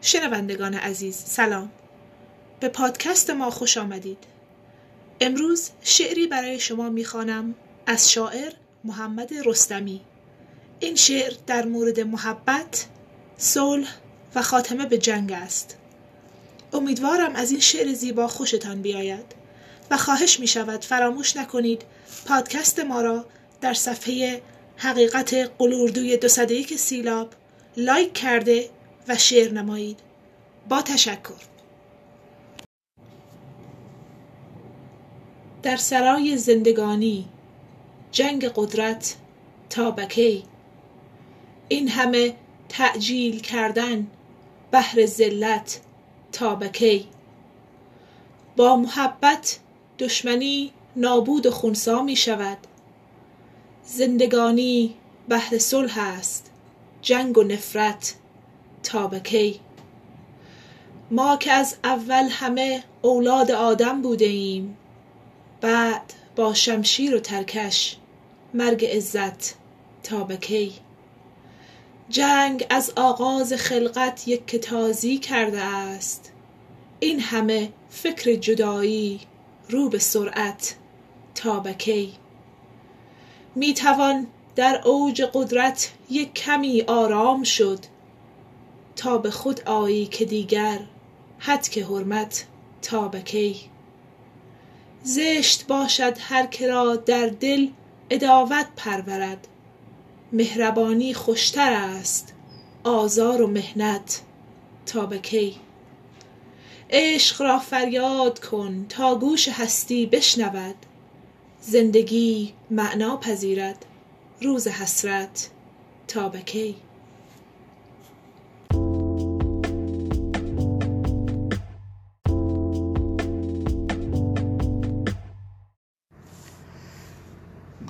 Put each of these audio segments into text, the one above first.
شنوندگان عزیز سلام. به پادکست ما خوش آمدید. امروز شعری برای شما می‌خوانم از شاعر محمد رستمی. این شعر در مورد محبت صلح و خاتمه به جنگ است. امیدوارم از این شعر زیبا خوشتان بیاید و خواهش می شود فراموش نکنید پادکست ما را در صفحه حقیقت قلوردوی دو سیلاب لایک کرده و شیر نمایید. با تشکر. در سرای زندگانی جنگ قدرت تا بکی این همه تعجیل کردن بهر ذلت تا بکی با محبت دشمنی نابود و خونسا می شود. زندگانی بهر صلح است جنگ و نفرت تا ما که از اول همه اولاد آدم بوده ایم بعد با شمشیر و ترکش مرگ عزت تا به جنگ از آغاز خلقت یک کتازی کرده است. این همه فکر جدایی رو به سرعت تا به می توان در اوج قدرت یک کمی آرام شد. تا به خود آیی که دیگر که حرمت تا به کی. زشت باشد هر که را در دل عداوت پرورد. مهربانی خوشتر است آزار و محنت تا به کی. عشق را فریاد کن تا گوش هستی بشنود. زندگی معنا پذیرد روز حسرت تا به کی.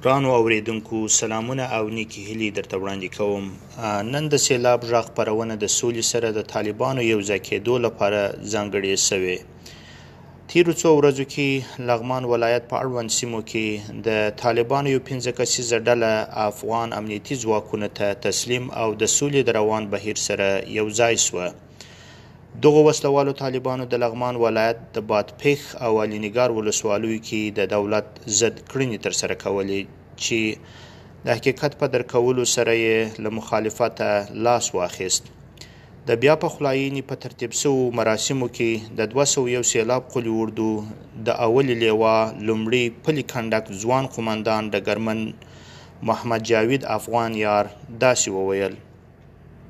ګرانو اوریدونکو سلامونه او نیکی هیلې درته وړاندې کوم. نن د سیلاب غږ خپرونه د سولې سره د طالبانو یو ځای کېدو لپاره ځانګړې شوې. تیرو څو ورځو کې لغمان ولایت په اړوند سیمو کې د طالبانو یو پنځه کسیزه ډله افغان امنیتي ځواکونو ته تسلیم او د سولې د روان بهیر سره یو ځای سوه دغه وسلوالو طالبانو د لغمان ولایت د بادپخ او علینګار ولسوالیو کې د دولت ضد کړنې تر سره کولې چې د حقیقت په درکولو سره یې له مخالفته لاس واخیست. د بیا پخلاینې په ترتیب شوو مراسمو کې د 201 سیلاب قلي اردو د اولي لیوا لومړی پلي کنډک ځوان قومندان ډګرمن محمد جاوید افغان یار داسې وویل